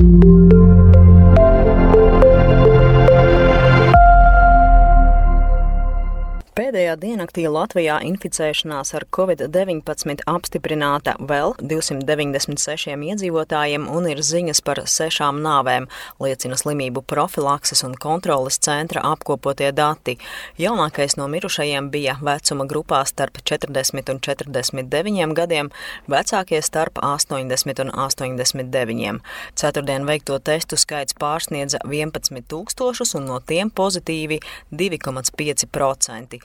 you diennaktī Latvijā inficēšanās ar covid-19 apstiprināta vēl 296 iedzīvotājiem un ir ziņas par sešām nāvēm, liecina slimību profilakses un kontroles centra apkopotie dati. Jaunākais no mirušajiem bija vecuma grupā starp 40 un 49 gadiem, vecākie starp 80 un 89. Ceturtdien veikto testu skaits pārsniedza 11 tūkstošus un no tiem pozitīvi 2,5%.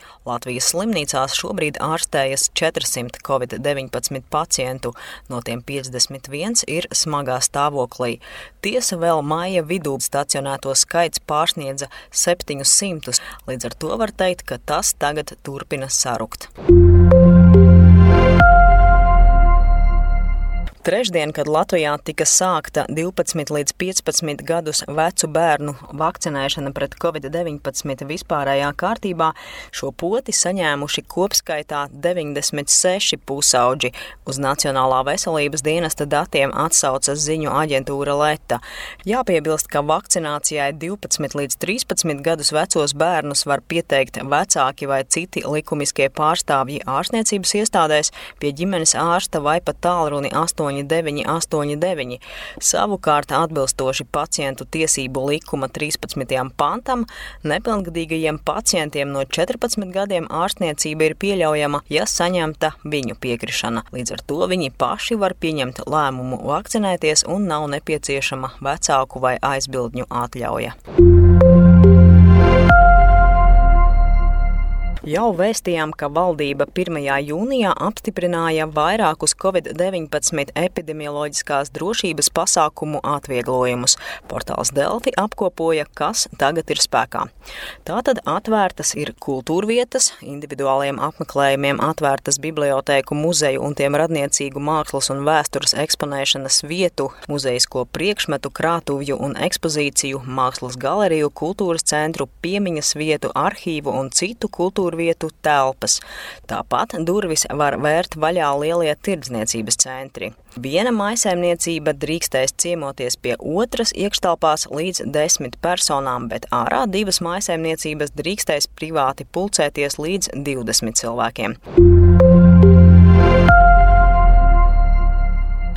Latvijas slimnīcās šobrīd ārstējas 400 covid-19 pacientu, no tiem 51 ir smagā stāvoklī. Tiesa vēl maija vidū stacionēto skaits pārsniedza 700, līdz ar to var teikt, ka tas tagad turpina sarukt. Trešdien, kad Latvijā tika sākta 12 līdz 15 gadus vecu bērnu vakcinēšana pret covid-19 vispārējā kārtībā, šo poti saņēmuši kopskaitā 96 pusauģi. Uz Nacionālā veselības dienesta datiem atsaucas ziņu aģentūra Leta. Jāpiebilst, ka vakcinācijai 12 līdz 13 gadus vecos bērnus var pieteikt vecāki vai citi likumiskie pārstāvji ārstniecības iestādēs pie ģimenes ārsta vai pat tālruni 8 8989. Savukārt, atbilstoši pacientu tiesību likuma 13. pantam, nepilngadīgajiem pacientiem no 14 gadiem ārstniecība ir pieļaujama, ja saņemta viņu piekrišana. Līdz ar to viņi paši var pieņemt lēmumu vakcinēties un nav nepieciešama vecāku vai aizbildņu atļauja. Jau vēstījām, ka valdība 1. jūnijā apstiprināja vairākus Covid-19 epidemioloģiskās drošības pasākumu atvieglojumus. Portāls Delfi apkopoja, kas tagad ir spēkā. Tātad atvērtas ir kultūrvietas, individuāliem apmeklējumiem atvērtas bibliotēku, muzeju un tiem radniecīgu mākslas un vēstures eksponēšanas vietu, muzejisko priekšmetu, krātuvju un ekspozīciju, mākslas galeriju, kultūras centru, piemiņas vietu, arhīvu un citu kultūru vietu telpas. Tāpat durvis var vērt vaļā lielie tirdzniecības centri. Viena maisaimniecība drīkstēs ciemoties pie otras iekštelpās līdz desmit personām, bet ārā divas maisaimniecības drīkstēs privāti pulcēties līdz 20 cilvēkiem.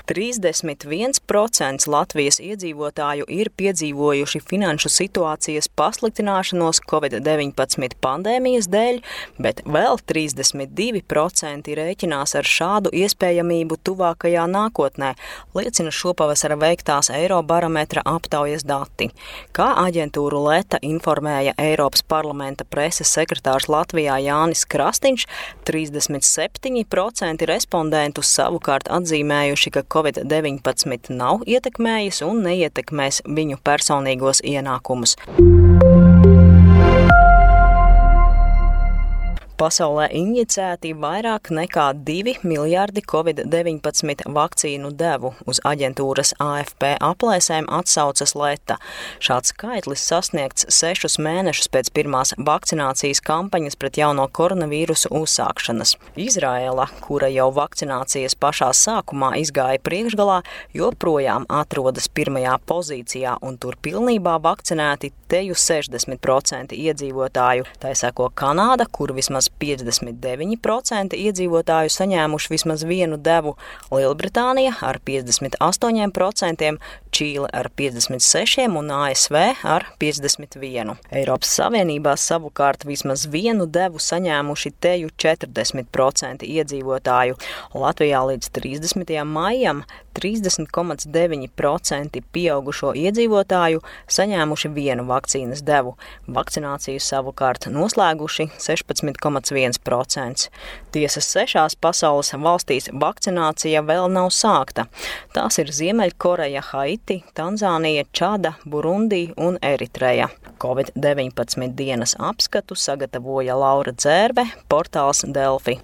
31% Latvijas iedzīvotāju ir piedzīvojuši finanšu situācijas pasliktināšanos Covid-19 pandēmijas dēļ, bet vēl 32% rēķinās ar šādu iespējamību tuvākajā nākotnē, liecina šopavasara veiktās Eirobarometra aptaujas dati. Kā aģentūru Leta informēja Eiropas parlamenta preses sekretārs Latvijā Jānis Krastīņš, 37% respondentu savukārt atzīmējuši, ka Covid-19 nav ietekmējis un neietekmēs viņu personīgos ienākumus. Pasaulē injicēti vairāk nekā 2 miljardi covid-19 vakcīnu devu. Uz aģentūras AFP aplēsēm atsaucas Leta. Šāds skaitlis sasniegts sešus mēnešus pēc pirmās vakcinācijas kampaņas pret jauno koronavīrusu uzsākšanas. Izraela, kura jau vakcinācijas pašā sākumā izgāja priekšgalā, joprojām atrodas pirmajā pozīcijā un tur pilnībā vakcinēti teju 60% iedzīvotāju. Tā seko Kanāda, kur vismaz vismaz 59% iedzīvotāju saņēmuši vismaz vienu devu, Lielbritānija ar 58%, Čīle ar 56% un ASV ar 51%. Eiropas Savienībā savukārt vismaz vienu devu saņēmuši teju 40% iedzīvotāju. Latvijā līdz 30. maijam 30,9% pieaugušo iedzīvotāju saņēmuši vienu vakcīnas devu. Vakcināciju savukārt noslēguši 16,1%. Tiesas sešās pasaules valstīs vakcinācija vēl nav sākta. Tās ir Ziemeļkoreja, Haiti, Tanzānija, Čada, Burundija un Eritreja. Covid-19 dienas apskatu sagatavoja Laura Dzērbe, portāls Delfi.